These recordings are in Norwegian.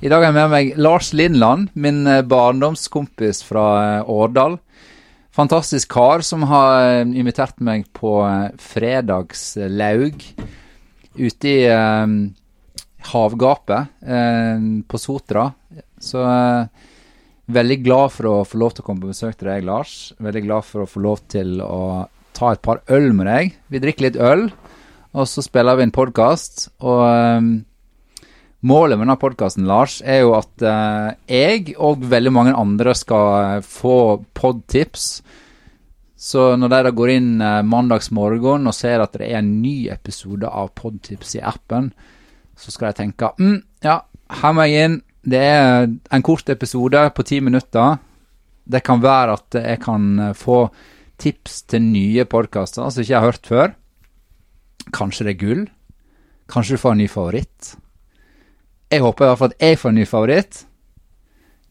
I dag er jeg med meg Lars Lindland, min eh, barndomskompis fra eh, Årdal. Fantastisk kar som har eh, invitert meg på fredagslaug ute i eh, havgapet eh, på Sotra. Så eh, veldig glad for å få lov til å komme på besøk til deg, Lars. Veldig glad for å få lov til å ta et par øl med deg. Vi drikker litt øl. Og så spiller vi en podkast. Og målet med denne podkasten, Lars, er jo at eh, jeg og veldig mange andre skal eh, få podtips. Så når de går inn eh, mandagsmorgen og ser at det er en ny episode av Podtips i appen, så skal de tenke mm, ja, her må jeg inn. Det er en kort episode på ti minutter. Det kan være at jeg kan eh, få tips til nye podkaster som ikke jeg har hørt før. Kanskje det er gull. Kanskje du får en ny favoritt. Jeg håper i hvert fall at jeg får en ny favoritt.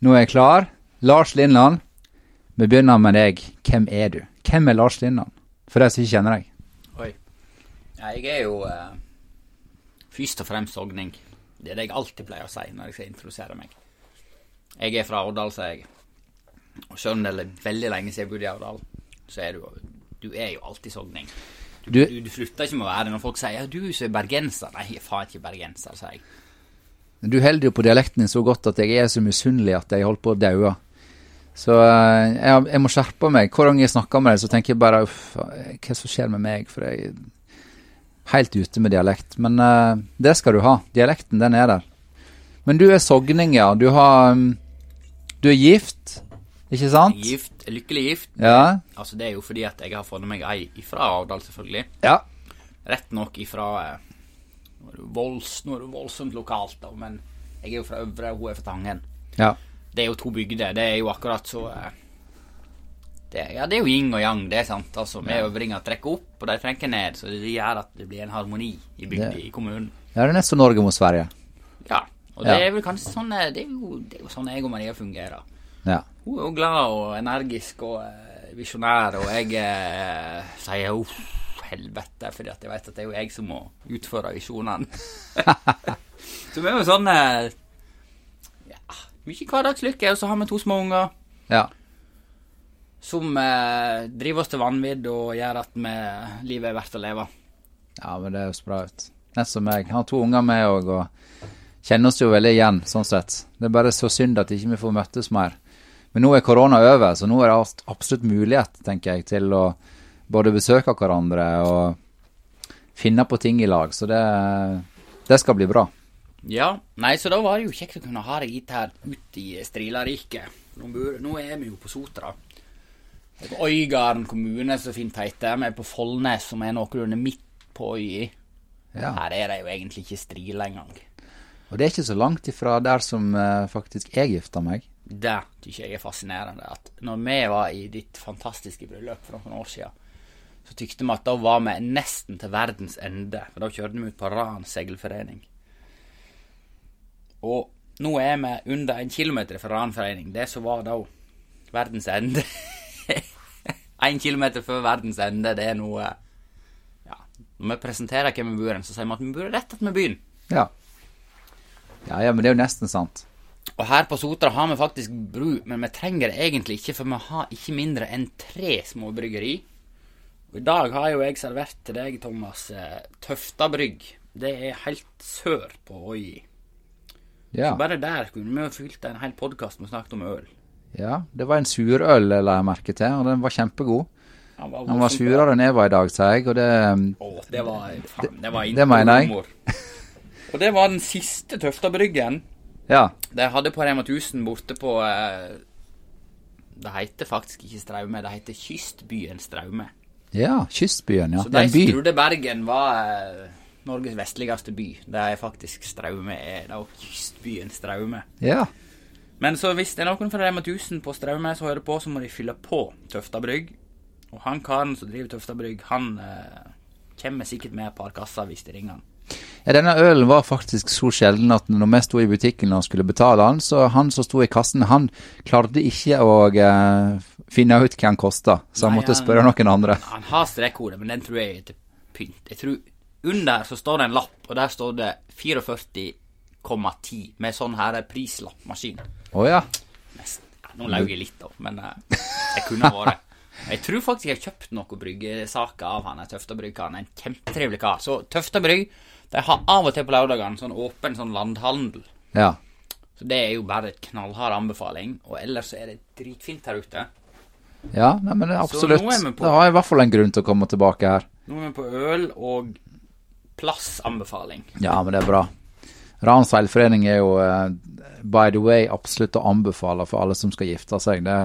Nå er jeg klar. Lars Lindland, vi begynner med deg. Hvem er du? Hvem er Lars Lindland? For de som ikke kjenner deg. Oi. Jeg er jo eh, først og fremst sogning. Det er det jeg alltid pleier å si når jeg skal introdusere meg. Jeg er fra Årdal, sier jeg. Og selv om det er veldig lenge siden jeg bodde i Årdal, så er du, du er jo alltid sogning. Du, Du- du, du slutter ikke med å være det når folk sier ja, du som er bergenser. Nei, jeg er faen ikke bergenser, sier jeg. Du holder jo på dialekten din så godt at jeg er så misunnelig at jeg holder på å daue. Så eh, jeg, jeg må skjerpe meg. Hver gang jeg snakker med deg, så tenker jeg bare uff, hva som skjer med meg? For jeg er helt ute med dialekt. Men uh, det skal du ha. Dialekten, den er der. Men du er sogning, ja. Du har um, Du er gift, ikke sant? Gift, lykkelig gift. Ja. Altså, det er jo fordi at jeg har funnet meg ei ifra Årdal, selvfølgelig. Ja. Rett nok ifra eh, Nå er det volds, nå er det voldsomt lokalt, da, men jeg er jo fra Øvre, hun er fra Tangen. ja. Det er jo to bygder. Det er jo akkurat så eh, det, Ja, det er jo yin og yang, det er sant. Altså, Vi øvringer trekker opp, og de trekker ned. Så det gjør at det blir en harmoni i bygda, i kommunen. Ja, det er nesten Norge mot Sverige. Ja. Og det er vel kanskje sånn eh, Det er jo, det er jo sånn jeg og Maria fungerer. Ja. Hun er jo glad og energisk og eh, visjonær, og jeg eh, sier uff, helvete, fordi at jeg vet at det er jo jeg som må utføre visjonene. så vi er jo sånn eh, ja, Mye hverdagslykke, og så har vi to små unger ja. som eh, driver oss til vanvidd og gjør at vi, livet er verdt å leve. Ja, men det høres bra ut. Nett som meg. Har to unger med òg, og kjenner oss jo veldig igjen, sånn sett. Det er bare så synd at ikke vi får møttes mer. Men nå er korona over, så nå er det absolutt mulighet, tenker jeg, til å både besøke hverandre og finne på ting i lag. Så det, det skal bli bra. Ja, nei, så da var det jo kjekt å kunne ha deg hit her ut i Strilariket. Nå, nå er vi jo på Sotra. På Øygarden kommune, så fint heter. Vi er på Follnes, som er noenlunde midt på øya. Ja. Her er det jo egentlig ikke Strila engang. Og det er ikke så langt ifra der som uh, faktisk jeg gifta meg. Det syns jeg er fascinerende. At når vi var i ditt fantastiske bryllup for noen år siden, så tykte vi at da var vi nesten til verdens ende. For da kjørte vi ut på Ran seilforening. Og nå er vi under en kilometer fra Ranforening. Det som var da verdens ende. En kilometer før verdens ende, det er noe Ja, når vi presenterer hvem vi bor hen, så sier vi at vi bor rett ved byen. Ja. ja. Ja, men det er jo nesten sant. Og her på Sotra har vi faktisk bru, men vi trenger det egentlig ikke, for vi har ikke mindre enn tre små bryggeri. Og I dag har jo jeg servert til deg, Thomas, Tøftabrygg. Tøfta brygg. Det er helt sør på Øyi. Ja. Bare der kunne vi jo fylt en hel podkast med å snakke om øl. ja. Det var en surøl jeg la merke til, og den var kjempegod. Han var, Han var surere enn jeg var i dag, sa jeg, og det Å, det var faen, det var det mener jeg. Og det var den siste Tøfta-bryggen. Ja. De hadde på Rema 1000 borte på eh, Det heter faktisk ikke Straume, det heter Kystbyen Straume. Ja, kystbyen, ja. Så de som trodde Bergen var Norges vestligste by. Det er faktisk Straume Det er kystbyen Straume. Ja. Men så hvis det er noen fra Rema 1000 på Straume som hører på, så må de fylle på Tøfta Brygg. Og han karen som driver Tøfta Brygg, han eh, kommer sikkert med et par kasser hvis de ringer han. Ja. Denne ølen var faktisk så sjelden at når vi sto i butikken og skulle betale den, så han som sto i kassen, han klarte ikke å eh, finne ut hva han kosta, så han Nei, måtte han- spørre noen andre. Han har strekkode, men den tror jeg er til pynt. Jeg tror Under så står det en lapp, og der står det 44,10 med sånn her prislappmaskin. Å ja. Nesten. Ja, nå laug jeg litt, da, men eh, jeg kunne ha vært. Jeg tror faktisk jeg har kjøpt noen bryggesaker av han Tøfta Brygg-karen. En kjempetrivelig kar. Så Tøfta Brygg de har av og til på lørdagene sånn åpen sånn landhandel. Ja. Så det er jo bare et knallhard anbefaling. Og ellers så er det dritfint her ute. Ja, nei, men absolutt. er Da har jeg i hvert fall en grunn til å komme tilbake her. Nå er vi på øl og plassanbefaling. Ja, men det er bra. Rans seilforening er jo, eh, by the way, absolutt å anbefale for alle som skal gifte seg. Det,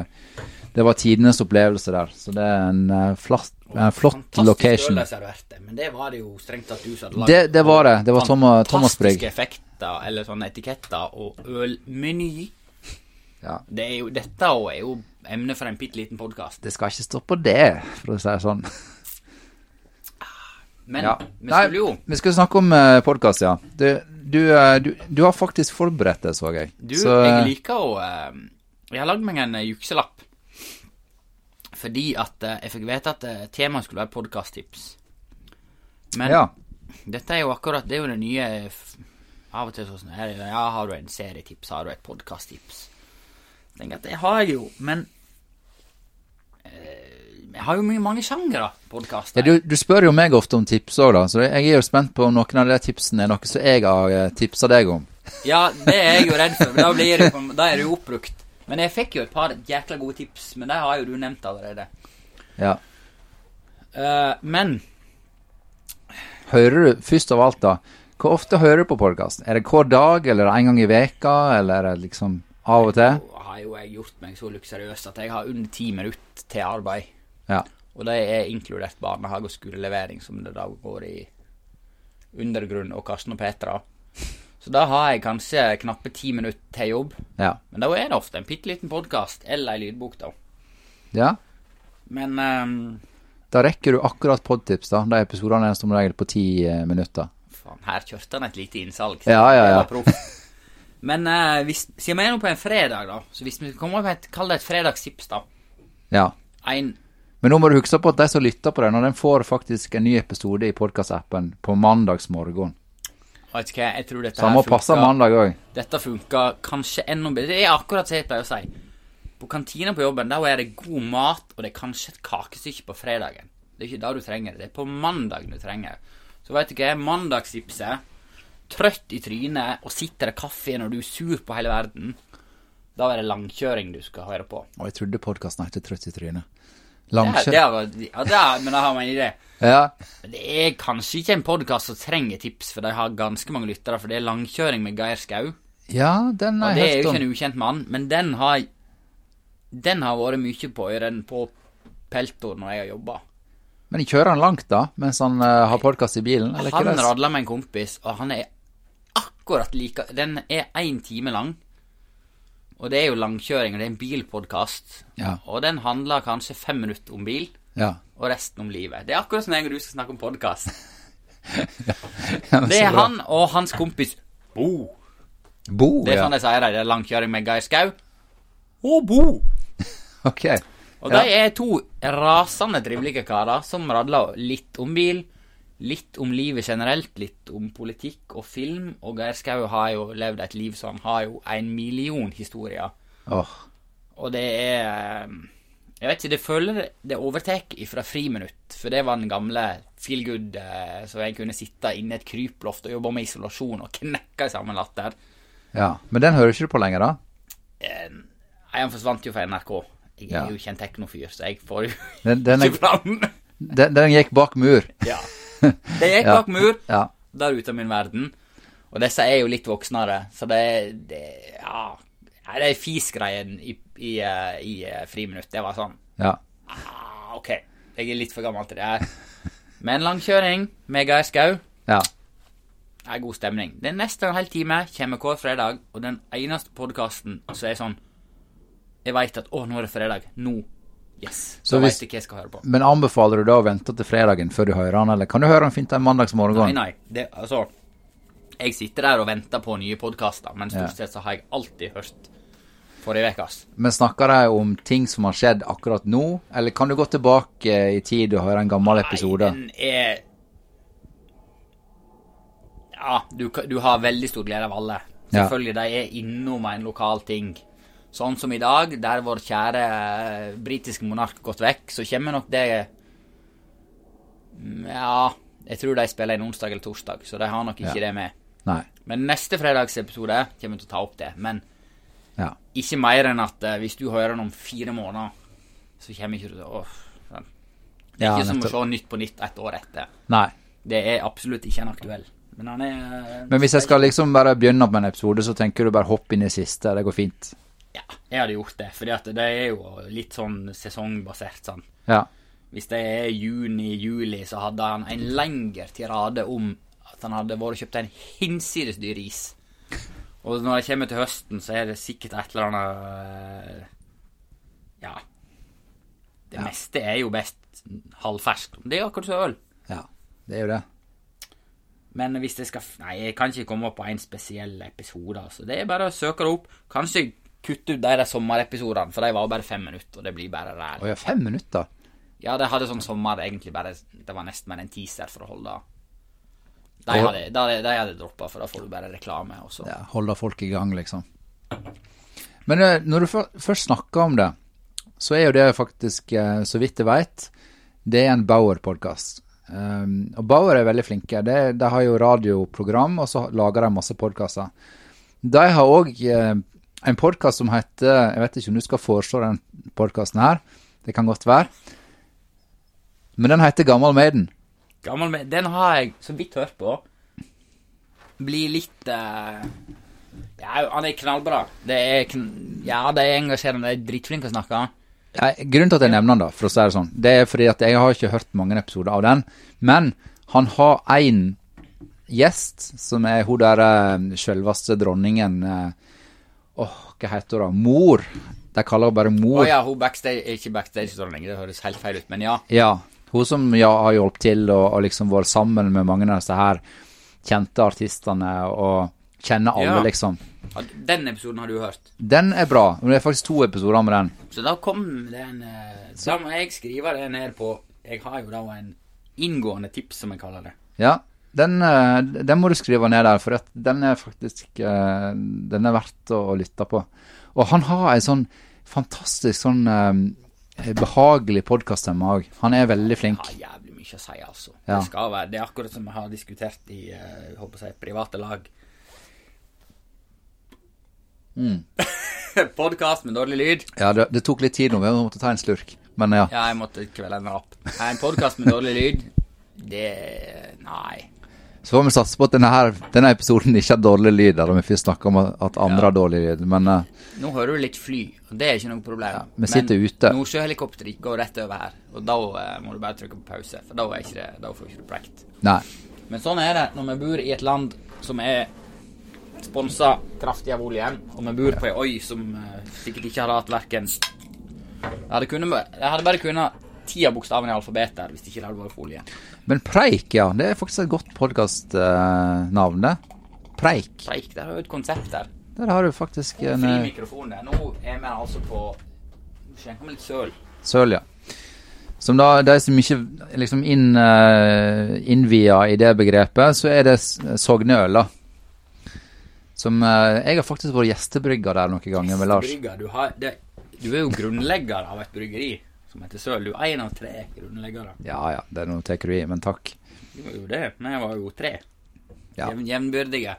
det var tidenes opplevelse der, så det er en, flott flatt, en flott Fantastisk location. vært det, men det var det jo strengt tatt du som hadde lagd. Det, det var det. Det var Thomas, Thomas Brigg. Fantastiske effekter, eller sånne etiketter, og ølmeny. Ja. Det er jo, dette er jo emne for en bitte liten podkast. Det skal ikke stå på det, for å si det sånn. Men Ja. vi skulle jo vi skulle snakke om uh, podkast, ja. Du, du, eh, du, du har faktisk forberedt det, så jeg. Du, så, eh, jeg liker å eh, Jeg har lagd meg en eh, jukselapp. Fordi at eh, jeg fikk vite at uh, temaet skulle være podkasttips. Men Ja. dette er jo akkurat Det er jo det nye Av og til sånn her, er Ja, har du en serietips? Har du et podkasttips? Tenker at det har jeg jo, men eh, Jeg har jo mange sjangere podkaster. Ja, du, du spør jo meg ofte om tips òg, da, så jeg er jo spent på om noen av de tipsene er noe som jeg har tipsa deg om. Ja, det er jeg jo redd for Da, blir det, da er det jo oppbrukt. Men jeg fikk jo et par jækla gode tips, men det har jo du nevnt allerede. Ja. Uh, men Hører du, først av alt, da, hvor ofte hører du på podkast? Er det hver dag, eller en gang i veka, eller er det liksom av og til? nå har jo jeg gjort meg så luksuriøs at jeg har under ti minutter til arbeid. Ja. Og det er inkludert barnehage og skolelevering, som det da går i Undergrunn og Karsten og Petra. Så da har jeg kanskje knappe ti minutter til jobb. Ja. Men da er det ofte en bitte liten podkast eller ei lydbok, da. ja. Men um, Da rekker du akkurat podtips, da. De episodene er som regel på ti eh, minutter. faen, her kjørte han et lite innsalg. Ja, ja, ja. Men uh, hvis, siden vi er nå på en fredag, da, så hvis vi kommer med et, kall det et fredagstips, da Ja. En Men nå må du huske på at de som lytter på den, og den får faktisk en ny episode i podkastappen på mandagsmorgen. Vet ikke hva, jeg tror dette han må passe mandag òg. Dette funker kanskje enda bedre. Det er akkurat som jeg pleier å si. På kantina på jobben der er det god mat, og det er kanskje et kakestykke på fredagen. Det er ikke da du trenger det. Det er på mandagen du trenger. Så vet du hva, mandagstipset Trøtt i trynet og sitter det kaffe når du er sur på hele verden. Da er det langkjøring du skal høre på. Og jeg trodde podkasten het Trøtt i trynet. Det, Langkjør... det var, ja, det, men da har man en idé. Ja. Det er kanskje ikke en podkast som trenger tips, for de har ganske mange lyttere. For det er langkjøring med Geir Skau. ja, den Og det er jo ikke en ukjent mann, men den har Den har vært mye på øret på Peltor når jeg har jobba. Men kjører han langt, da? Mens han uh, har podkast i bilen? Eller Han radler er? radla med en kompis, og han er akkurat like Den er én time lang. Og det er jo langkjøring, og det er en bilpodkast. Ja. Og den handler kanskje fem minutter om bil, Ja. og resten om livet. Det er akkurat som jeg og du skal snakke om podkast. Ja, Det er bra. han og hans kompis Bo. Bo, Det er ja. sånn de sier det. Det er langkjøring med Geir Skau. Og Bo. Ok. Og Ja. de er to rasende trivelige karer som radler litt om bil, litt om livet generelt, litt om politikk og film. Og Geir Skau har jo levd et liv som har jo en million historier. Oh. Og det er Jeg vet ikke, det føler det overtar ifra Friminutt. For det var den gamle feel good eh, så jeg kunne sitte inne i et kryploft og jobbe med isolasjon og knekke sammen latter. Ja. Men den hører ikke du på lenger, da? Eh, Nei, han forsvant jo fra NRK. Jeg er Ja. jo ikke en teknofyr, så jeg får jo Den, den, ikke fram. den, den gikk bak mur. Ja. Det gikk bak mur Ja. der ute av min verden. Og disse er jo litt voksnere, så det, det Ja. Det er fisgreien i, i, eh, i eh, friminutt. Det var sånn Ja. ah, Ok. Jeg er litt for gammel til det her. Men langkjøring med Geir Skau Ja. er god stemning. Det er nesten en hel time, kommer hver fredag, og den eneste podkasten som er sånn Jeg veit at å, nå er det fredag. Nå. Yes. Så Så hvis- veit jeg hva jeg skal høre på. Men anbefaler du da å vente til fredagen før du hører han, eller kan du høre han fint en mandagsmorgen? Nei, nei. Det, altså Jeg sitter der og venter på nye podkaster, men stort sett så har jeg alltid hørt forrige ukas. Men snakker de om ting som har skjedd akkurat nå, eller kan du gå tilbake i tid og høre en gammel episode? Nei, den er Ja, du, du har veldig stor glede av alle. Ja. Selvfølgelig, de er innom en lokal ting. Sånn som i dag, der vår kjære eh, britiske monark gått vekk, så kommer nok det Mm, Ja, jeg tror de spiller en onsdag eller torsdag, så de har nok ikke Ja. det med. Nei. Men neste fredagsepisode kommer vi til å ta opp det. Men Ja. ikke mer enn at eh, hvis du hører den om fire måneder, så kommer ikke du til å. Det er Ja, ikke som å se Nytt på Nytt et år etter. Nei. Det er absolutt ikke en aktuell. Men han er Men hvis jeg skal liksom bare begynne på en episode, så tenker du bare hopp inn i siste. Det går fint. Ja, jeg hadde gjort det. At det er jo litt sånn sesongbasert, sånn. Ja. Hvis det er juni-juli, så hadde han en lengre tirade om at han hadde vært og kjøpt en hinsides dyr is. Og når det kommer til høsten, så er det sikkert et eller annet eh, Ja. Det meste er jo best halvferskt. Det er akkurat som øl. ja. Det er jo det. Men hvis jeg skal Nei, jeg kan ikke komme opp på en spesiell episode. Altså. Det er bare å søke det opp. Kanskje kutte ut de sommerepisodene, for de var bare fem minutter, og det blir bare ræl. Å ja, fem minutter? Ja, de hadde sånn sommer egentlig bare Det var nesten bare en teaser for å holde De hadde, de, de hadde droppa, for da får du bare reklame, også. Ja, holde folk i gang, liksom. Men eh, når du først snakker om det, så er jo det faktisk, eh, så vidt jeg veit, det er en Bauer-podkast. Um, og Bauer er veldig flinke. De, de har jo radioprogram, og så lager de masse podkaster. De har òg eh, en podkast som heter Jeg vet ikke om du skal foreslå den podkasten her, det kan godt være. Men den heter Gammal Maiden. Gammel Maiden. Den har jeg så vidt hørt på. Blir litt uh... Ja, han er knallbra. Det er kn Ja, det er engasjerende. De er dritflinke å snakke. Ja, grunnen til at jeg nevner den, da, for å si det sånn, det er fordi at jeg har ikke hørt mange episoder av den, men han har én gjest, som er hun der uh, selveste dronningen eh, Åh, hva heter hun da? Mor. De kaller henne bare Å mor. ja, hun backstage Ikke backstage-dronning, det høres helt feil ut, men ja. Ja, hun som ja, har hjulpet til og, og liksom vært sammen med mange av disse her kjente artistene og kjenner alle, Ja. liksom. Ja, Den episoden har du hørt. Den er bra. Det er faktisk to episoder med den. Så da kom den eh, Da må jeg skrive det ned på Jeg har jo da en inngående tips, som jeg kaller det. Ja, den, eh, den må du skrive ned der, for den er faktisk eh, Den er verdt å, å lytte på. Og han har en sånn fantastisk sånn eh, behagelig podkaststemme òg. Han er veldig flink. har jævlig mye å si, altså. Ja. Det være Det er akkurat som vi har diskutert i jeg håper si, private lag. Mm. Podkast med dårlig lyd. Ja, det, det tok litt tid nå, vi måtte ta en slurk. Men ja. Ja, jeg måtte kvele en rapp. En podkast med dårlig lyd, det Nei. Så får vi satse på at denne, her, denne episoden ikke har dårlig lyd, da vi først snakker om at andre har dårlig lyd. Men uh, Nå hører du litt fly, og det er ikke noe problem. vi sitter ute. Nordsjøhelikopteret går rett over her, og da uh, må du bare trykke på pause, for da, er ikke det, da får ikke du prekt. nei. Men sånn er det når vi bor i et land som er sponsa kraftig av oljen, og vi bor på ei øy som uh, sikkert ikke hadde hatt verken Jeg hadde, kunnet, jeg hadde bare kunnet ti av bokstavene i alfabetet her hvis ikke det hadde vært for olje. Men Preik, ja. Det er faktisk et godt podkastnavn, det. Preik. Preik, der har du et konsept der. Der har du faktisk en Fri eh, mikrofon der. Nå er vi altså på Skjenker meg litt søl. Søl, ja. Som da, de som ikke liksom inn, uh, innvia i det begrepet, så er det S- Sogneøl, da. Som eh, Jeg har faktisk vært gjestebrygger der noen ganger med Lars. Du, har, det, du er jo grunnlegger av et bryggeri som heter er en av tre grunnleggere. Ja ja, det er noe tar du i, men takk. Jo, jo det, men jeg var jo tre. Ja. Jevn, jevnbyrdige.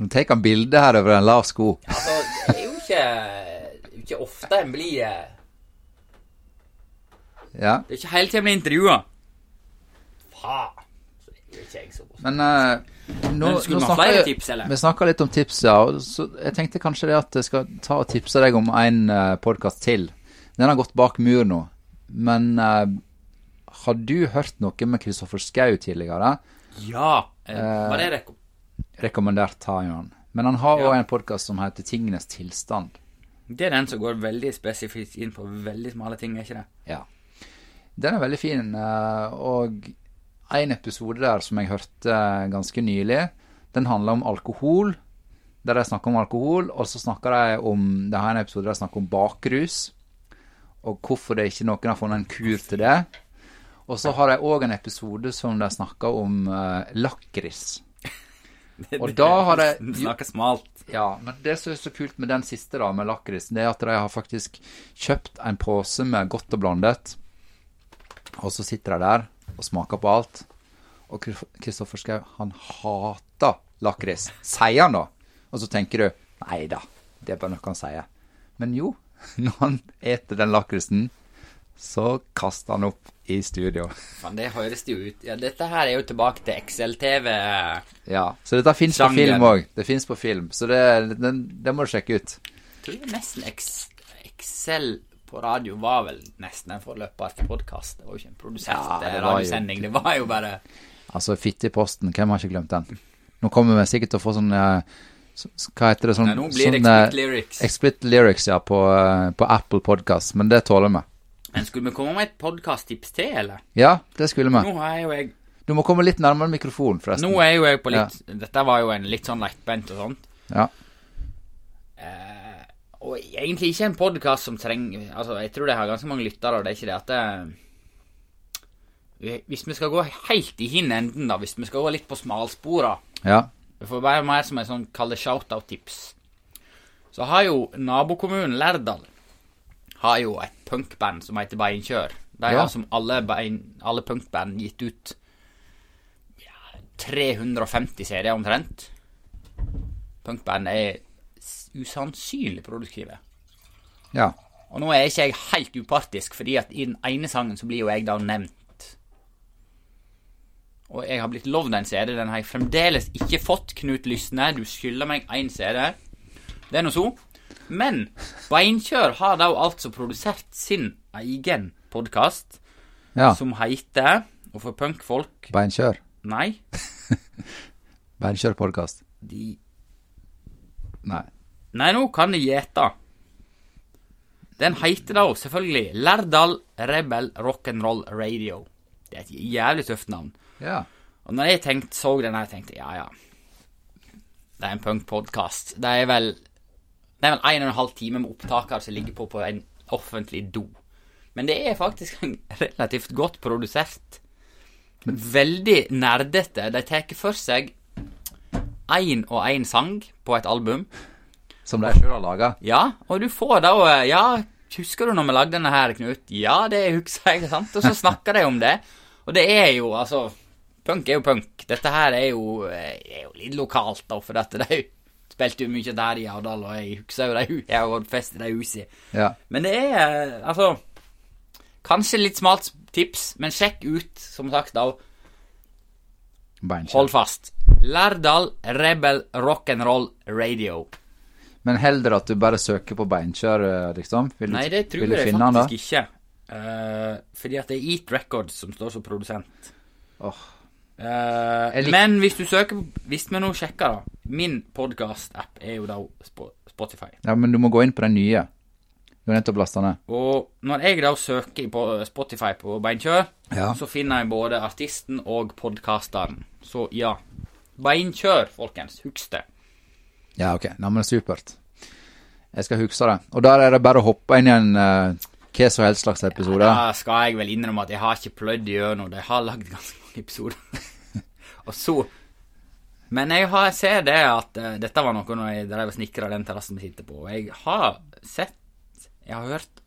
Nå tar han bilde her over en lav sko. Altså, det er jo ikke, ikke ofte en blir eh, Ja. Det er ikke hele tida en blir intervjua. Faen. Er Men uh, nå, nå snakker tips. Vi snakka litt om tips, ja. Så jeg tenkte kanskje det at jeg skal ta og tipse deg om en uh, podkast til. Den har gått bak mur nå. Men eh, har du hørt noe med Kristoffer Schou tidligere? Ja. Eh, var det rekom Rekommendert har han. Men han har òg Ja. en podkast som heter Tingenes tilstand. Det er den som går veldig spesifikt inn på veldig smale ting, er ikke det? Ja. Den er veldig fin, eh, og en episode der som jeg hørte ganske nylig, den handler om alkohol. Der de snakker om alkohol, og så snakker de om Det har en episode der de snakker om bakrus, og hvorfor det ikke noen har funnet en kur til det. Og så har de òg en episode som de snakker om uh, lakris. Og da har de snakker smalt. ja, men det som er så kult med den siste, da, med lakrisen, det er at de har faktisk kjøpt en pose med godt og blandet, og så sitter de der og smaker på alt. Og Kristoffer Schau, han hater lakris. Sier han da? Og så tenker du, nei da, det er bare noe han sier. Men jo, når han eter den lakrisen, så kaster han opp i studio. Faen, det høres jo ut Ja, dette her er jo tilbake til XLTV. Ja, så dette finnes på film òg. Det finnes på film, så det, den, det må du sjekke ut. Jeg tror nesten XL på radio var vel nesten en forløper til podkast. Det var jo ikke en produsert Ja, det eh, radiosending. Det var jo bare Altså, fitte i posten, hvem har ikke glemt den? Nå kommer vi sikkert til å få sånn eh, Hva heter det? Sånn, Nei, nå blir det sånn, eh, Explicit Lyrics. Explicit lyrics, ja, på, eh, på Apple Podcast, men det tåler vi. Men skulle vi komme med et podkast-tips til, eller? Ja, det skulle vi. Nå er jo jeg Du må komme litt nærmere mikrofonen, forresten. Nå er jo jeg på litt Dette var jo en litt sånn lettbent og sånt. Ja. Og egentlig ikke en podkast som trenger Altså, jeg tror det har ganske mange lyttere, og det er ikke det at det Hvis vi skal gå helt i hin enden, da, hvis vi skal gå litt på smalspora ja. Får være mer som en sånn kalle shout-out-tips. Så har jo nabokommunen Lærdal har jo et punkband som heter Beinkjør. De Ja. har som alle, bein, alle punkband gitt ut ja, 350 CD omtrent. Punkband er usannsynlig produktive. ja. Og nå er ikke jeg helt upartisk, fordi at i den ene sangen så blir jo jeg da nevnt. Og jeg har blitt lovd en CD. Den har jeg fremdeles ikke fått, Knut Lysne. Du skylder meg én CD. Det er nå så. Men Beinkjør har da altså produsert sin egen podkast, ja. som heter Og for punkfolk Beinkjør. Nei. Beinkjør-podkast. De Nei. Nei, nå kan de gjete. Den heter da selvfølgelig Lærdal Rebel Rock'n'Roll Radio. Det er et jævlig tøft navn. Ja. Og når jeg tenkte, så den her, tenkte jeg ja, ja. Det er en punkpodkast. Det er vel Det er vel en og en halv time med opptaker som ligger på på en offentlig do. Men det er faktisk relativt godt produsert. Veldig nerdete. De tar for seg én og én sang på et album. Som de sjøl har laga. Ja, og du får da Ja, husker du når vi lagde denne her, Knut? Ja, det husker jeg, sant? Og så snakker de om det. Og det er jo, altså Punk er jo punk. Dette her er jo, eh, er jo litt lokalt, da, for dette de spilte jo mye der i Aurdal, og jeg husker jo de Jeg har gått fest i de husene. Ja. Men det er eh, altså Kanskje litt smalt tips, men sjekk ut, som sagt, da. Beinkjør. Hold fast. Lærdal Rebel Rock'n'Roll Radio. Men heller at du bare søker på Beinkjør, eh, liksom? Vil Nei, det tror jeg finne faktisk da? ikke. Uh, fordi at det er Eat Records som står som produsent. Åh. Eh, Lik- men hvis du søker Hvis vi nå sjekker, da Min podkast-app er jo da Spotify. Ja, men du må gå inn på den nye. Du har nettopp lasta ned. Og når jeg da søker på Spotify på Beinkjør, Ja. så finner jeg både artisten og podkasteren. Så ja. Beinkjør, folkens. Husk det. Ja, ok. Nei, men supert. Jeg skal huske det. Og der er det bare å hoppe inn i en uh, hva som helst slags episode. Da skal jeg vel innrømme at jeg har ikke pløyd gjennom. Jeg har lagd ganske mange episoder. og så Men jeg har, ser det at uh, dette var noe når jeg drev og snikra den terrassen vi sitter på. Og jeg har sett Jeg har hørt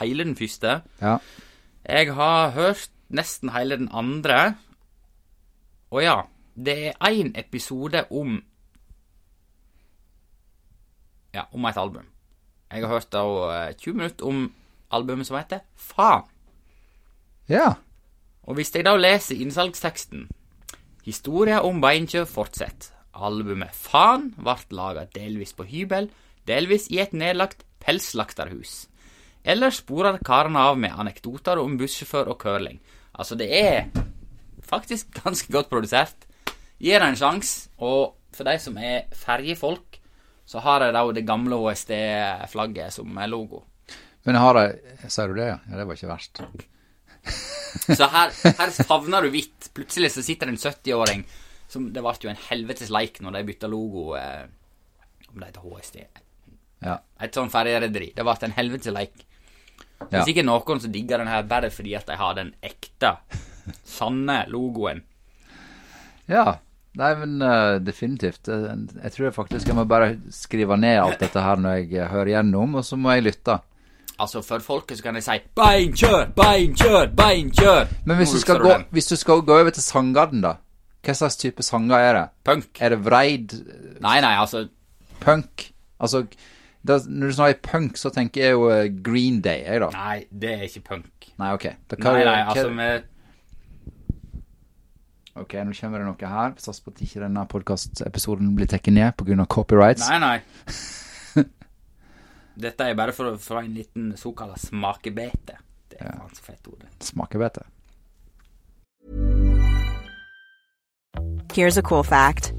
hele den første. Ja. Jeg har hørt nesten hele den andre. Og ja, det er én episode om Ja, om et album. Jeg har hørt da eh, 20 minutter om albumet som heter Faen. ja. Og hvis jeg da leser innsalgsteksten Historia om Beinkjø fortsetter. Albumet Faen ble laga delvis på hybel, delvis i et nedlagt pelsslakterhus. Ellers sporer karene av med anekdoter om bussjåfør og curling. Altså, det er faktisk ganske godt produsert. Gir det en sjanse, og for de som er ferjefolk, så har jeg da det gamle HSD-flagget som logo. Men har de Sa du det, ja? Ja, det var ikke verst. Så her, her favner du hvitt. Plutselig så sitter det en 70-åring som Det ble jo en helvetes leik når de bytta logo eh, Om det heter HSD. Ja. Et sånn ferjerederi. Det ble en helvetes leik. Det er Ja. sikkert noen som digger den her bare fordi at de har den ekte, sanne logoen. Ja. Nei, men uh, definitivt. Eh, Jeg tror jeg faktisk jeg må bare skrive ned alt dette her når jeg eh, hører gjennom, og så må jeg lytte. Altså, for folket så kan de si 'beinkjør, beinkjør, beinkjør'. Men hvis Nå du, skal gå, den. hvis du skal gå over til sanggarden, da? Hva slags type sanger er det? Punk. Er det vreid Nei, nei, altså punk? Altså, da, når du snakker punk, så tenker jeg jo eh, Green Day, jeg, da. Nei, det er ikke punk. Nei, ok. Nei, nei, altså med Ok, nå kommer det noe her. Sats på at ikke denne podkastepisoden blir tatt ned pga. copyrights. Nei, nei. Dette er bare for å få en liten såkalt smakebete. Det er faen så fett ord. det. Smaker bedre. Here's a cool fact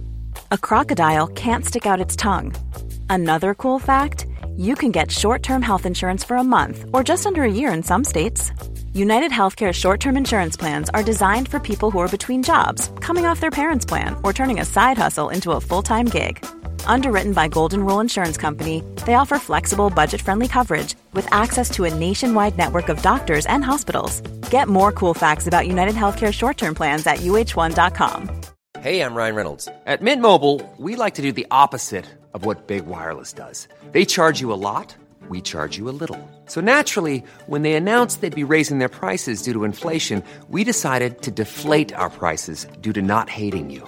a crocodile can't stick out its tongue. Another cool fact you can get short term health insurance for a month or just under a year in some states. United Healthcare short term insurance plans are designed for people who are between jobs, coming off their parents' plan, or turning a side hustle into a full time gig. Underwritten by Golden Rule Insurance Company, they offer flexible, budget friendly coverage with access to a nationwide network of doctors and hospitals. Get more cool facts about United Healthcare short term plans at uh1.com. Hey, I'm Ryan Reynolds. At Mint Mobile, we like to do the opposite of what Big Wireless does. They charge you a lot, we charge you a little. So naturally, when they announced they'd be raising their prices due to inflation, we decided to deflate our prices due to not hating you.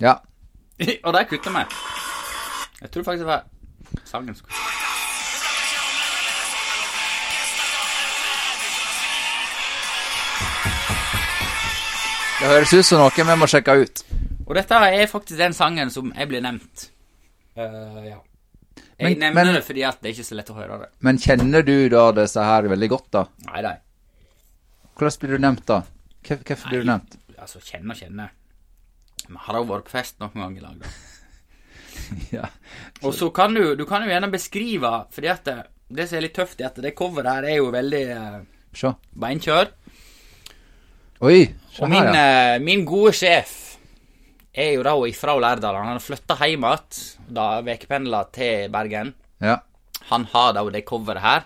Ja. Og der kutter vi. Jeg tror faktisk det var sangen som Det høres ut som noe vi må sjekke ut. Og dette er faktisk den sangen som jeg blir nevnt. Uh, ja. Jeg Men- nevner men- det fordi at det er ikke så lett å høre det. Men kjenner du da disse her veldig godt, da? Nei, nei. Hvordan blir du nevnt, da? Hvorfor blir du nevnt? Altså, kjenne og kjenne. Vi har jo vært på fest noen ganger i lag, da. Ja. Og så kan du, du kan jo gjerne beskrive, fordi at det, det som er litt tøft, er at det coveret her er jo veldig eh, beinkjør. Oi! Se Og min, her, ja. eh, min gode sjef er jo da ifra Lærdal. Han har flytta hjem igjen da ukependla til Bergen. ja. Han har da det coveret her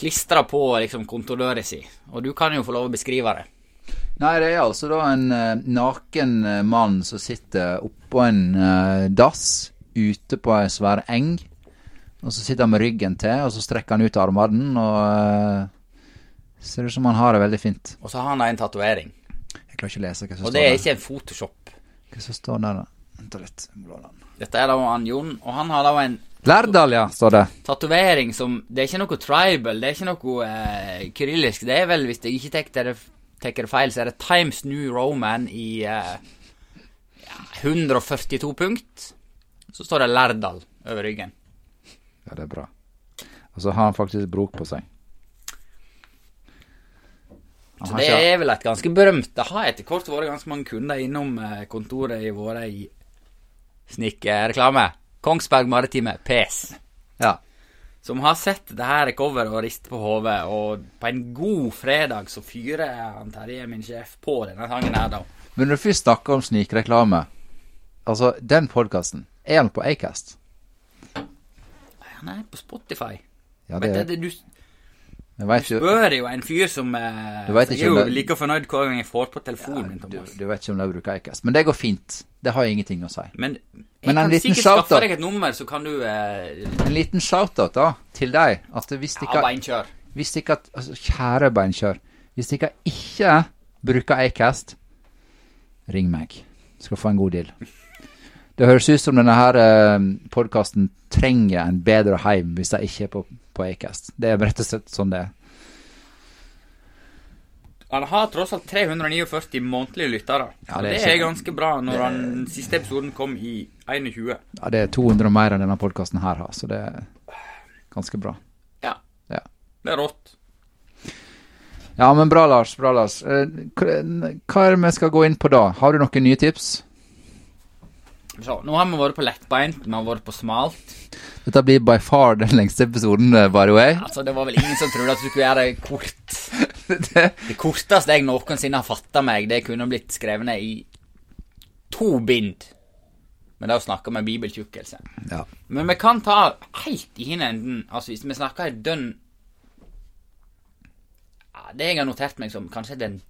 klistra på liksom kontorøret si. Og du kan jo få lov å beskrive det. Nei, det er altså da en uh, naken eh, mann som sitter oppå en uh, dass ute på ei svær eng. Og så sitter han med ryggen til, og så strekker han ut armene, og uh, ser ut som han har det veldig fint. Og så har han en tatovering. Jeg klarer ikke å lese hva som står der. Og det er der. ikke en Photoshop. Hva som står der, da? Vent litt. Dette er da han Jon, og han har da en Lærdal, ja, står det. tatovering som Det er ikke noe tribal, det er ikke noe eh, kyrillisk. Det er vel, hvis jeg ikke tar det, tar det feil, så er det Times New Roman i eh, 142 punkt. Så står det Lærdal over ryggen. Ja, det er bra. Og så har han faktisk brok på seg. Han Så det ikke- er vel et ganske berømt Det har etter hvert vært ganske mange kunder innom eh, kontoret i våre i snikkereklame. Kongsberg Maritime PS. Ja. Som har sett det her coveret og rister på hodet, og på en god fredag så fyrer han Terje, min sjef, på denne sangen her, da. Men når du først snakker om snikreklame Altså, den podkasten, er han på Acast? Han er på Spotify. Ja, Men det det, er, det, du, spør jo, en fyr som eh, Du er jo det- like fornøyd hver gang jeg får på telefonen min, du, du vet ikke om de bruker Acast. Men det går fint. Det har jeg ingenting å si. Men jeg Men en kan sikkert skaffe deg et nummer, så kan du eh, En liten shout-out da, til deg. At hvis Ja, dere, beinkjør. hvis dere altså, Kjære beinkjør. Hvis dere ikke bruker Acast, ring meg. Skal få en god deal. Det høres ut som denne her eh, podkasten trenger en bedre heim hvis de ikke er på, på Acast. Det er rett og slett sånn det er. Han har tross alt 349 månedlige lyttere. Ja, det er det, er ganske bra når den siste episoden kom i 21. Ja, det er 200 mer enn denne podkasten her har, så det er ganske bra. Ja. Ja. Det er rått. Ja, men bra, Lars. Bra, Lars. Eh, hva er det vi skal gå inn på da? Har du noen nye tips? Så, nå har vi vært på lettbeint, vi har vært på smalt. Dette blir by far den lengste episoden, eh, by the way. Altså, det var vel ingen som trodde at du skulle gjøre det kort. det, Det korteste jeg noensinne har fatta meg, det kunne blitt skrevet ned i to bind. Men det er å snakke med bibeltjukkelse. ja. Men vi kan ta helt i hin enden. Altså, hvis vi snakker et dønn ja, Det jeg har notert meg som kanskje den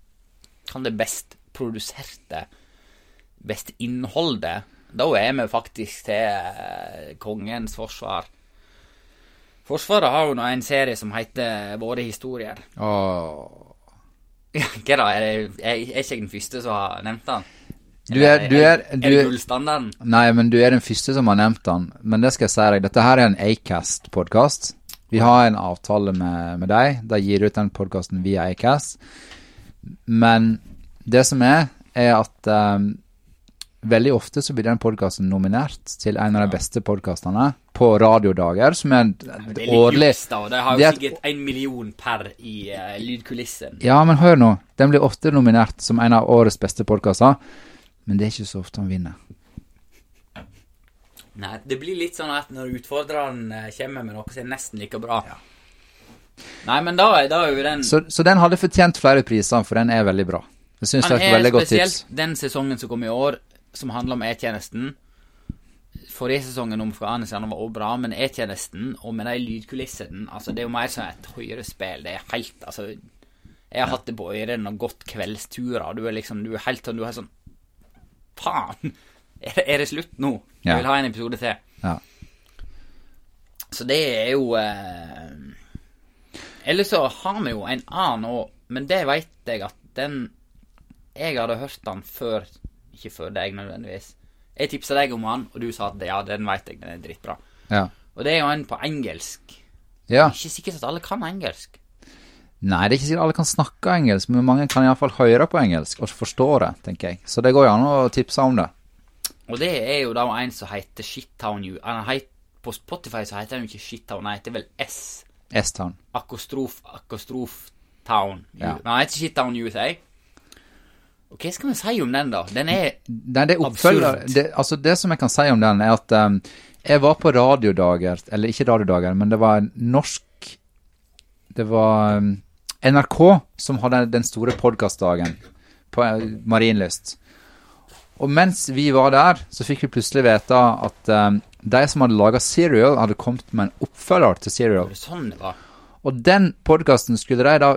kan det best produserte, best innholdet, da er vi faktisk til eh, kongens forsvar. Forsvaret har jo nå en serie som heter Våre historier. Oh. Hva da? Er, det, er, er ikke jeg den første som har nevnt den? Du er, du er, er det gullstandarden? Nei, men du er den første som har nevnt den. Men det skal jeg si deg, dette her er en Acast-podkast. Vi har en avtale med, med deg. De gir ut den podkasten via Acast. Men det som er, er at um, veldig ofte så blir den podkasten nominert til en av de beste podkastene på radiodager, som er Det er litt årlig Det har jo er et- sikkert en million per i uh, lydkulissen. Ja, men hør nå. Den blir ofte nominert som en av årets beste podkaster, men det er ikke så ofte han vinner. Nei, det blir litt sånn at når utfordreren eh, kommer med noe som er nesten like bra Nei, men da, da er jo den Så, så den hadde fortjent flere priser, for den er veldig bra. Jeg syns det Han er et veldig godt spesielt tips. den sesongen som kom i år, som handler om E-tjenesten. Forrige sesongen om Afghanistan var også bra, men E-tjenesten, og med de lydkulissene altså Det er jo mer som et høyrespill. Det er helt Altså Jeg har hatt det på ørene og gått kveldsturer, du er liksom Du er helt sånn Du er sånn Faen! Er det, er det slutt nå? Jeg vil ha en episode til. Ja. Så det er jo eh... Ellers så har vi jo en annen òg, men det veit jeg at den Jeg hadde hørt den før Ikke før deg, nødvendigvis. Jeg tipsa deg om han, og du sa at ja, den veit jeg, den er dritbra. Ja. Og det er jo en på engelsk. ja. Ikke sikkert at alle kan engelsk. Nei, det er ikke sikkert alle kan snakke engelsk, men mange kan iallfall høre på engelsk og forstå det, tenker jeg. Så det går jo an å tipse om det. Og det er jo da en som heter Shittown U. På Spotify så heter han jo ikke Shittown, han heter vel S. S-Town. Akostrof, Akostrof Town. Ja. Men han heter Shittown USA. Og hva skal vi si om den, da? Den er Nei, det er oppfølger Absurd. det, Altså, det som jeg kan si om den, er at um, jeg var på radiodager, eller ikke radiodager, men det var en norsk Det var um, NRK som hadde den store podkastdagen på uh, Marienlyst. Og mens vi var der, så fikk vi plutselig vite at um, de som hadde laga Serial, hadde kommet med en oppfølger til Serial. sånn det var. Og den podkasten skulle de da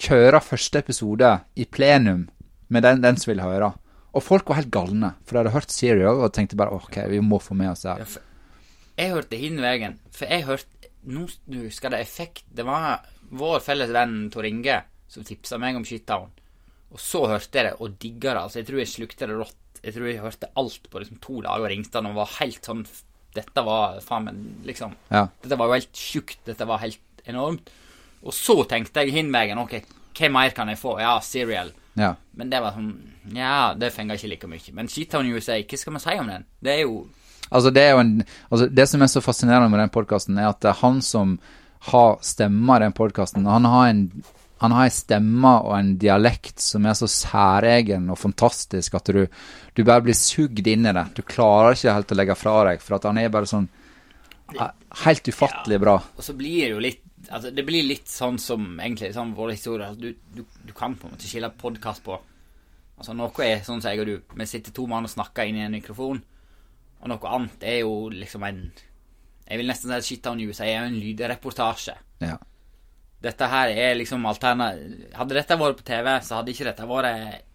kjøre første episode i plenum med den, den som ville høre. Og folk var helt galne, for de hadde hørt Serial og tenkte bare OK, vi må få med oss det her. Jeg hørte hin veien, for jeg hørte Nå husker jeg det effekt Det var vår felles venn Tor Inge som tipsa meg om Shittown. Og så hørte jeg det og digga det. Altså, jeg tror jeg slukte det rått. Jeg tror jeg hørte alt på liksom to dager og ringte han og var helt sånn Dette var faen meg liksom Ja. Dette var jo helt sjukt. Dette var helt enormt. Og så tenkte jeg hin veien OK, hva mer kan jeg få? Ja, Serial. Ja. Men det var sånn Ja, det fenga ikke like mye. Men Shittown USA, hva skal man si om den? Det er jo Altså, det er jo en Altså, det som er så fascinerende med den podkasten, er at det er han som har stemma i den podkasten. Han har en han har ei stemme og en dialekt som er så særegen og fantastisk at du, du bare blir sugd inn i det. Du klarer ikke helt å legge fra deg, for han er bare sånn eh, Helt ufattelig bra. Og så blir det jo litt Altså, det blir litt sånn som egentlig sånn vår historie. Du, du, du kan på en måte skille podkast på Altså, noe er sånn som jeg og du. Vi sitter to mann og snakker inn i en mikrofon. Og noe annet er jo liksom en Jeg vil nesten si at on News er jo en lydreportasje. Ja. dette her er liksom alternativ Hadde dette vært på TV, så hadde ikke dette vært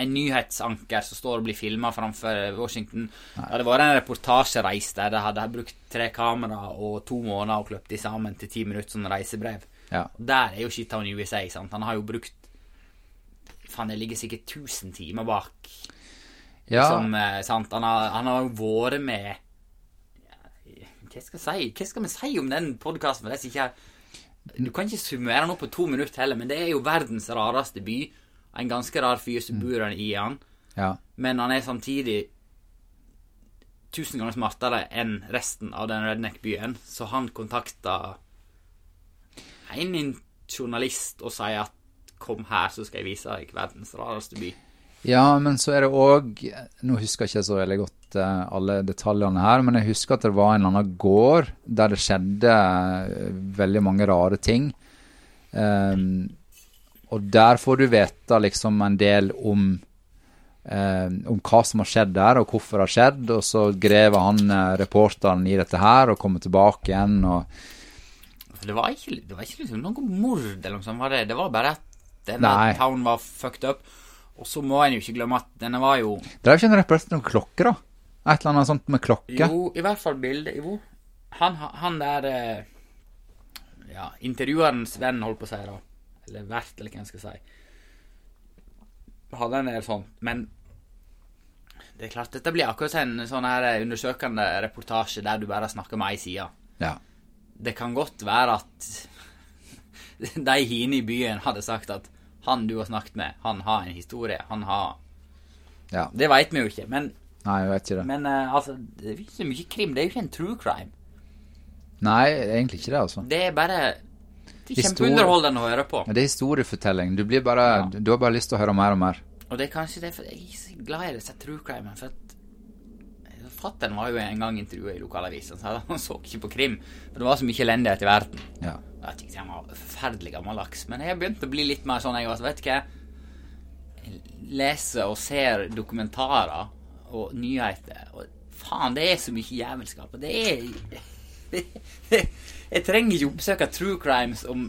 en nyhetsanker som står og blir filma framfor Washington. Det hadde vært en reportasjereis der de hadde brukt tre kamera og to måneder og kløpt de sammen til ti minutter som reisebrev. Ja. Der er jo Shittown USA. Sant? Han har jo brukt Faen, det ligger sikkert 1000 timer bak. Ja, Som, eh, sant? Han, har, han har vært med Hva skal si Hva skal vi si om den podkasten? Du kan ikke summere den opp på to minutter heller, men det er jo verdens rareste by. En ganske rar fyr som bor i han. ja. Men han er samtidig tusen ganger smartere enn resten av den redneck-byen. Så han kontakta en journalist og sier at 'kom her, så skal jeg vise deg verdens rareste by'. Ja, men så er det òg Nå husker jeg ikke så veldig godt eh, alle detaljene her, men jeg husker at det var en eller annen gård der det skjedde eh, veldig mange rare ting. Ehm, og der får du vite liksom en del om eh, om hva som har skjedd der, og hvorfor det har skjedd. Og så grever han eh, reporteren i dette her og kommer tilbake igjen. og det var ikke, det var ikke liksom noe mord eller noe sånt. Var det, det var bare at denne Nei. town var fucked up. Og så må en jo ikke glemme at denne var jo Det er jo ikke en representant noen klokke, da? Et eller annet sånt med klokke? Jo, i hvert fall bildet Jo, han, han der eh, Ja, intervjuerens venn, holdt på å si, da. Eller vert, eller hva en skal si. Hadde en del sånn. Men det er klart, dette blir akkurat en sånn her undersøkende reportasje der du bare snakker med ei side. Ja. Det kan godt være at de hiene i byen hadde sagt at han du har snakket med, han har en historie. Han har ja. Det veit vi jo ikke, men, Nei, jeg vet ikke det. men uh, altså Det er ikke så mye krim. Det er jo ikke en true crime. Nei, egentlig ikke det, altså. Det er bare. Kjempeunderholdende å høre på. Det er historiefortelling. Du blir bare Ja. Du har bare lyst til å høre mer og mer. Og det er kanskje derfor jeg er så glad i disse true crime For at Fatteren var jo en gang intervjua i lokalavisen, så han så ikke på krim. For det var så mye elendighet i verden. Ja. Og Jeg tykte han var forferdelig gammeldags. Men jeg har begynt å bli litt mer sånn, jeg òg. Vet du hva? Jeg leser og ser dokumentarer og nyheter, og faen, det er så mye jævelskap. Og det er Jeg trenger ikke oppsøke true crimes om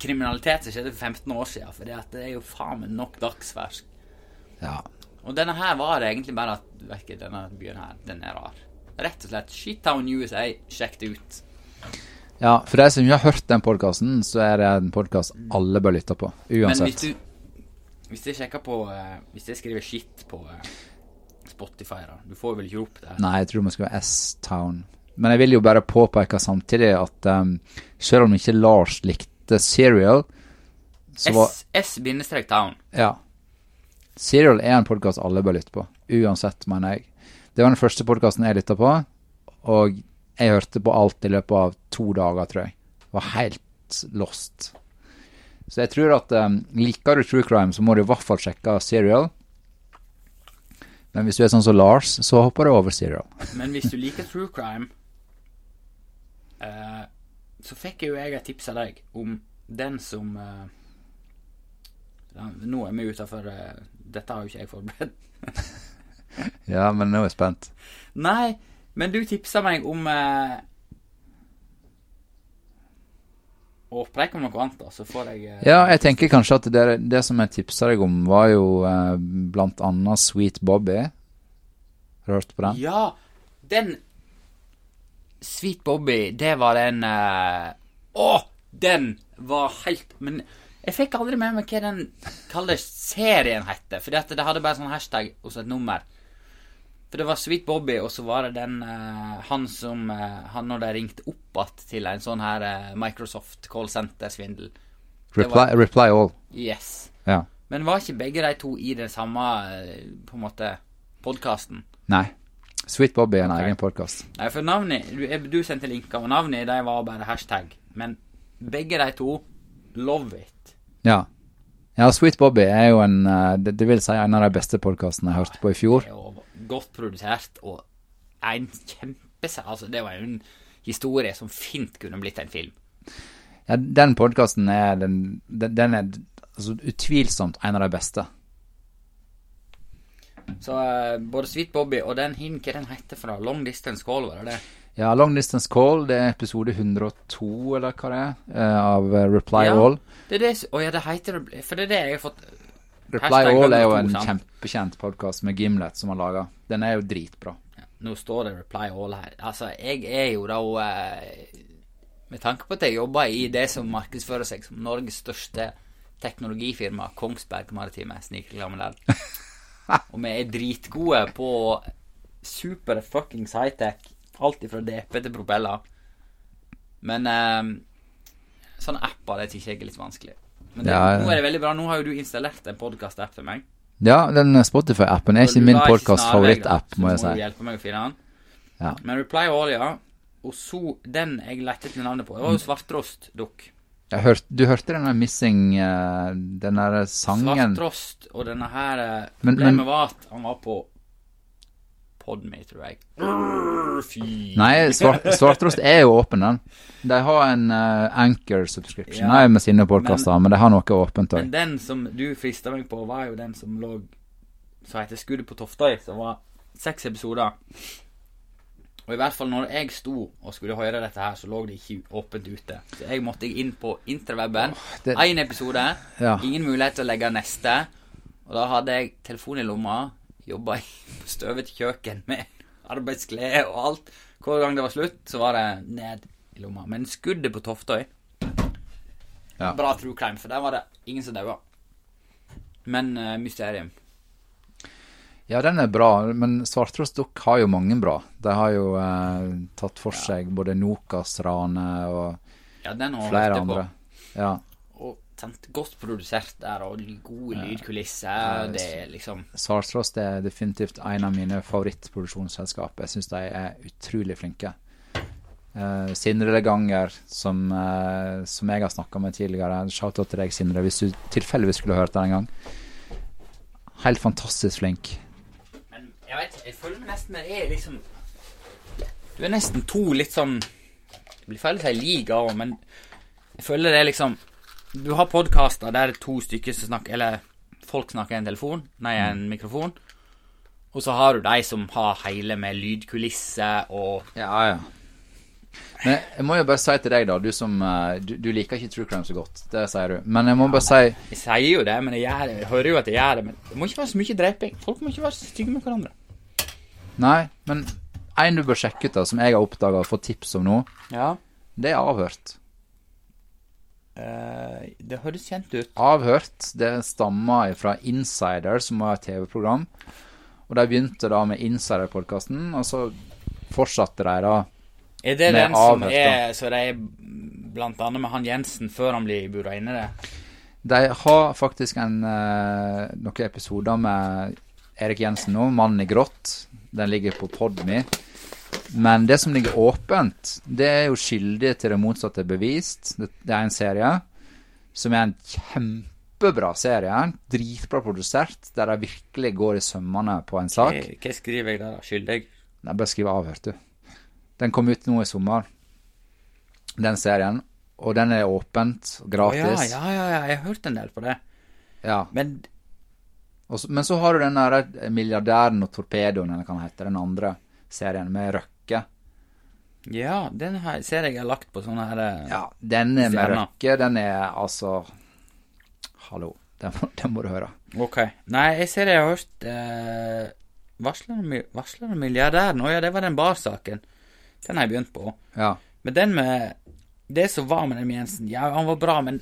kriminalitet som skjedde for 15 år siden, for det er jo faen meg nok dagsfersk. ja. Og denne her var det egentlig bare at vet ikke, denne byen her, den er rar. Rett og slett. Shittown USA, sjekk det ut. Ja, for de som ikke har hørt den podkasten, så er det en podkast alle bør lytte på. Men hvis Uansett. du Hvis jeg sjekker på eh, Hvis jeg skriver shit på eh, Spotify, da Du får vel ikke opp det? Nei, jeg tror det skal være S-Town. Men jeg vil jo bare påpeke samtidig at um, selv om ikke Lars likte Serial, S- S-town. Ja. Serial er en podkast alle bør lytte på. Uansett, mener jeg. Det var den første podkasten jeg lytta på, og jeg hørte på alt i løpet av to dager, tror jeg. Var helt lost. Så jeg tror at um, liker du true crime, så må du i hvert fall sjekke Serial. Men hvis du er sånn som Lars, så hopper du over Serial. Men hvis du liker true crime, eh, så fikk jo jeg et tips av deg om den som eh, Nå er vi utafor eh, Dette har jo ikke jeg forberedt. Ja, men nå er jeg spent. Nei, men du tipsa meg om eh, Å preike om noe annet, da, så får jeg eh, Ja, jeg tenker kanskje at det, det som jeg tipsa deg om, var jo eh, blant annet Sweet Bobby. Har du hørt på den? Ja, den Sweet Bobby, det var den uh, Å, den var helt Men jeg fikk aldri med meg hva den kalde serien hette. For det hadde bare sånn hashtag og så et nummer. For det var Sweet Bobby, og så var det den uh, han som uh, Han når de ringte opp igjen til en sånn her uh, Microsoft callsenter-svindel. Reply, var- reply All. Yes. Ja. Men var ikke begge de to i den samme eh, på en måte podkasten? Nei. Sweet Bobby er en okay. egen podkast. Nei, for navnet Du, du sendte linker, og navnet de var bare hashtag. Men begge de to love it. Ja. ja, Sweet Bobby er jo en eh, det, det vil si en av de beste podkastene jeg hørte på i fjor. Det er jo godt produsert, og en kjempese... Altså, det var jo en historie som fint kunne blitt en film. Ja, den podkasten er den, den, den er altså, utvilsomt en av de beste. Så uh, både Sweet Bobby og den hin, hva den heter fra Long Distance Call, var det det? Ja, Long Distance Call, det er episode 102, eller hva det er, uh, av eh, Reply Ja. All. Det er det oh, ja, det heter det For det er det jeg har fått Reply Hashtag All er jo en kjempekjent podkast med Gimlet som har laga. Den er jo dritbra. Nå står det Reply All her. Altså, jeg er jo da Uh, Med tanke på at jeg jobber i det som markedsfører seg som Norges største teknologifirma, Kongsberg Maritime Snikreklame der. Og vi er dritgode på super fuckings high-tech. Alt ifra DP til propeller. Men eh, sånne apper det syns jeg er litt vanskelig. Men det, Ja, ja. nå er det veldig bra. Nå har jo du installert en podkast-app til meg. Ja, den Spotify-appen er ikke min var ikke podkast snarvei, favorittapp, må jeg si. Så må du hjelpe meg å finne den. Ja. Men Reply All, ja. Og så den jeg lette etter navnet på. Det var jo Svartrost-dukk. Jeg hørt, du hørte denne Missing eh, Den der sangen Svartrost og denne her eh, Men- Problemet men- var at han var på Podme, tror jeg. Fy. Nei, svart, Svarttrost er jo åpen, den. De har en uh, Anchor subscription Ja. nei, med sine podkaster, men, de har noe åpent Men òg. den som du frista meg på, var jo den som lå Som heter Skuddet på Toftøy, som var seks episoder. Og i hvert fall når jeg sto og skulle høre dette her, så lå det ikke åpent ute. Så jeg måtte inn på interweben. det- Én episode. Ja. Ingen mulighet til å legge neste. Og da hadde jeg telefon i lomma, jobba i støvete kjøkken med arbeidsklede og alt. Hver gang det var slutt, så var det ned i lomma. Men skuddet på Toftøy Ja. Bra true crime, for der var det ingen som daua. Men uh, mysterium. Ja, den er bra, men Svarttrost Dukk har jo mange bra. De har jo eh, tatt for seg både Nokas-ranet og Ja, flere andre. Ja. Og sant, godt produsert der, og gode lydkulisser. Det er liksom Svarttrost er definitivt en av mine favorittproduksjonsselskap. Jeg syns de er utrolig flinke. Eh, Sindre Leganger, som, eh, som jeg har snakka med tidligere. Shout-out til deg, Sindre, hvis du tilfeldigvis skulle hørt det en gang. Helt fantastisk flink. Jeg vet jeg føler meg nesten det er liksom Du er nesten to litt sånn Det blir feil å si liga òg, men jeg føler det er liksom Du har podkaster der det er to stykker som snakker Eller folk snakker i en telefon, nei, en mikrofon. Og så har du de som har hele med lydkulisse og Ja, ja. Men jeg må jo bare si til deg, da, du som eh, Du, du liker ikke true crime så godt, det sier du. Men jeg må bare si Jeg sier jo det, men jeg, gjør jeg hører jo at jeg gjør det. Men det må ikke være så mye dreping. Folk må ikke være så stygge med hverandre. Nei, men en du bør sjekke ut, da, som jeg har oppdaga og fått tips om nå, Ja. det er avhørt. Eh, det høres kjent ut. Avhørt, det stammer fra Insider, som var et TV-program. Og de begynte da med Insider-podkasten, og så fortsatte de da Er det Med den som avhørt, er Så det er blant annet med han Jensen før han blir bura inne det? De har faktisk en, eh, noen episoder med Erik Jensen nå, 'Mannen i grått'. Den ligger på Podme. Men det som ligger åpent, det er jo 'Skyldig til det motsatte bevist'. Det, det er en serie som er en kjempebra serie. Dritbra produsert, der de virkelig går i sømmene på en sak. Hva, hva skriver jeg der, da? Skyldig? Nei, bare skriv avhørt, du. Den kom ut nå i sommer, den serien. Og den er åpent, Å, gratis. ja, ja, ja, ja, jeg har hørt en del på det. Ja. Men Men så har du den der milliardæren og torpedoen, eller hva den heter, den andre serien med Røkke. ja, den her ser jeg har lagt på sånne her eh, Ja, den er med Stjerna. Røkke, den er altså Hallo, den, den må du høre. Ok. Nei, jeg ser jeg har hørt eh, Varsler varslende milliardæren. Å ja, det var den barsaken. Den har jeg begynt på. Ja. Men den med Det som var med den Jensen, ja, han var bra, men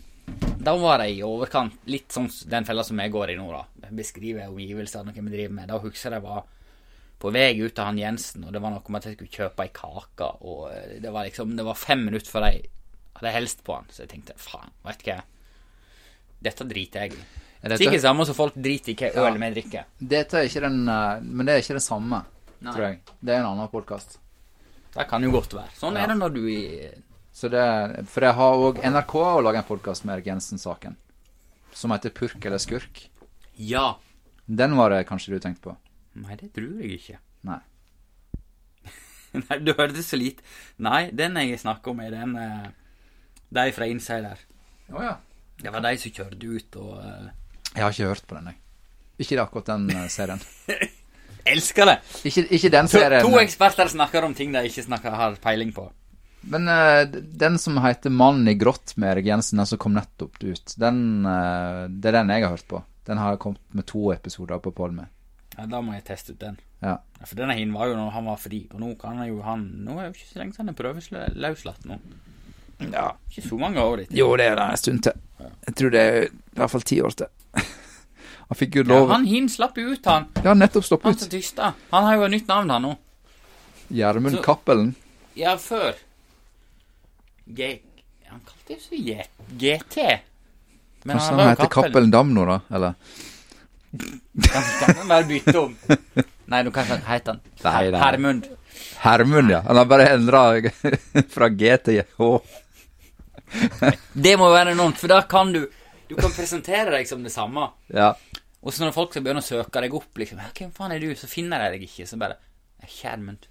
da var det i overkant litt sånn den fella som jeg går i nå, da. Beskriver omgivelsene hva vi driver med. Da husker jeg jeg var på vei ut til han Jensen, og det var noe med at jeg skulle kjøpe ei kake, og eh, det var liksom Det var fem minutter før jeg hadde helst på han, så jeg tenkte faen, veit du hva. Dette driter jeg i. Er ikke samme som folk driter i hva øl vi drikker. Dette er ikke den eh, Men det er ikke det samme, Nei. tror jeg. Det er en annen podkast. Det kan jo godt være. Sånn Ja. er det når du i det For jeg har òg NRK har laga en podkast med Erik Jensen-saken. Som heter Purk eller skurk. Ja. Den var det kanskje du tenkte på? Nei, det tror jeg ikke. Nei. Nei, du hørte så lite. Nei, den jeg snakker om, er den eh, De fra Insider. Å ja. Det var de som kjørte ut og eh, Jeg har ikke hørt på den, jeg. Ikke akkurat den eh, serien. Elsker det! Ikke, ikke den To, serien. to eksperter snakker om ting de ikke snakker, har peiling på. Men uh, den som heter Mannen i grått med Erik Jensen, den som kom nettopp ut, den, uh, det er den jeg har hørt på. Den har kommet med to episoder på Podme. Ja, Da må jeg teste ut den. Ja. Ja, for denne hin var jo når han var fri, og nå kan han jo han Nå er jo ikke så lenge siden han er prøveløslatt nå. ja. Ikke så mange år etter. Jo, det er det en stund til. Jeg tror det er i hvert fall ti år til. Han fikk jo lov Ja, han hin slapp jo ut, han. Ja, nettopp Han ut. som tysta. Han har jo et nytt navn, han nå. Gjermund Cappelen. Ja, før. G... Han kalte jo så GT. Men Kanskje han jo heter Cappelen Dam nå, da? Eller? Kan, han bare bytte om? Nei, nå kan han hete han. Hermund. Hermund, ja. Han har bare endra fra G til H. Det må være noe, for da kan du Du kan presentere deg som det samme. Ja. Og så når folk skal begynne å søke deg opp, liksom 'Hvem faen er du?' Så finner de deg ikke. Så bare «Jeg er Kjærmund.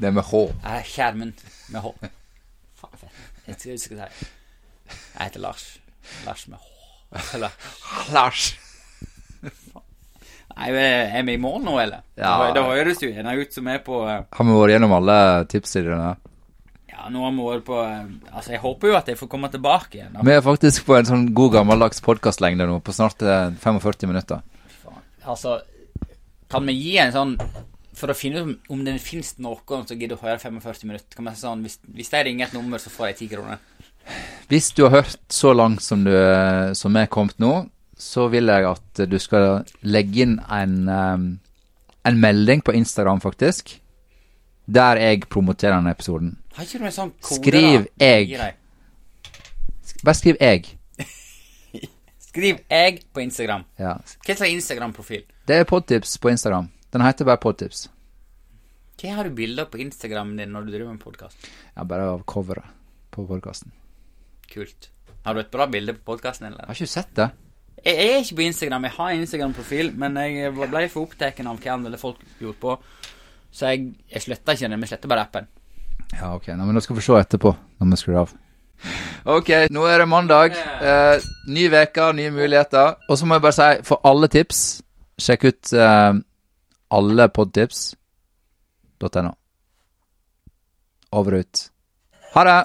Det er med H. Er Kjærmund med H. Jeg skal, jeg skal si Jeg heter Lars. Lars med H. Eller Lars. Nei, er vi i mål nå, eller? Ja. Det, høres jo en ut som er på eh, Har vi vært gjennom alle tipssidene? Ja, nå har vi vært på eh, Altså, jeg håper jo at jeg får komme tilbake igjen. Vi er faktisk på en sånn god gammeldags podkastlengde nå, på snart eh, 45 minutter. Faen. Altså, kan vi gi en sånn For å finne ut om, det finnes noen som gidder å høre 45 minutter Kan man si sånn, hvis, hvis de ringer et nummer, så får jeg 10 kroner. Hvis du har hørt så langt som du som er kommet nå, så vil jeg at du skal legge inn en, eh, en melding på Instagram, faktisk, der jeg promoterer denne episoden. Har ikke du en sånn kode? Skriv da? jeg. Bare skriv 'jeg'. Skriv 'jeg' på Instagram. Ja. Hva slags Instagram-profil? Det er podtips på Instagram. Den heter bare podtips. Hva har du bilder på Instagramen din når du driver med podkast? Ja, bare av coveret på podkasten. Kult. Har du et bra bilde på podkasten, eller? Har ikke sett det? Jeg, jeg er ikke på Instagram. Jeg har en Instagram-profil, men jeg ble for opptatt av hva andre folk gjorde på, så jeg, jeg sletta ikke den. Vi sletter bare appen. Ja, ok. Nå, men da skal vi se etterpå, når vi skrur av. Ok, nå er det mandag. Eh, ny uke, nye muligheter. Og så må jeg bare si, for alle tips, sjekk ut eh, alle podtips.no. Over og ut. Ha det!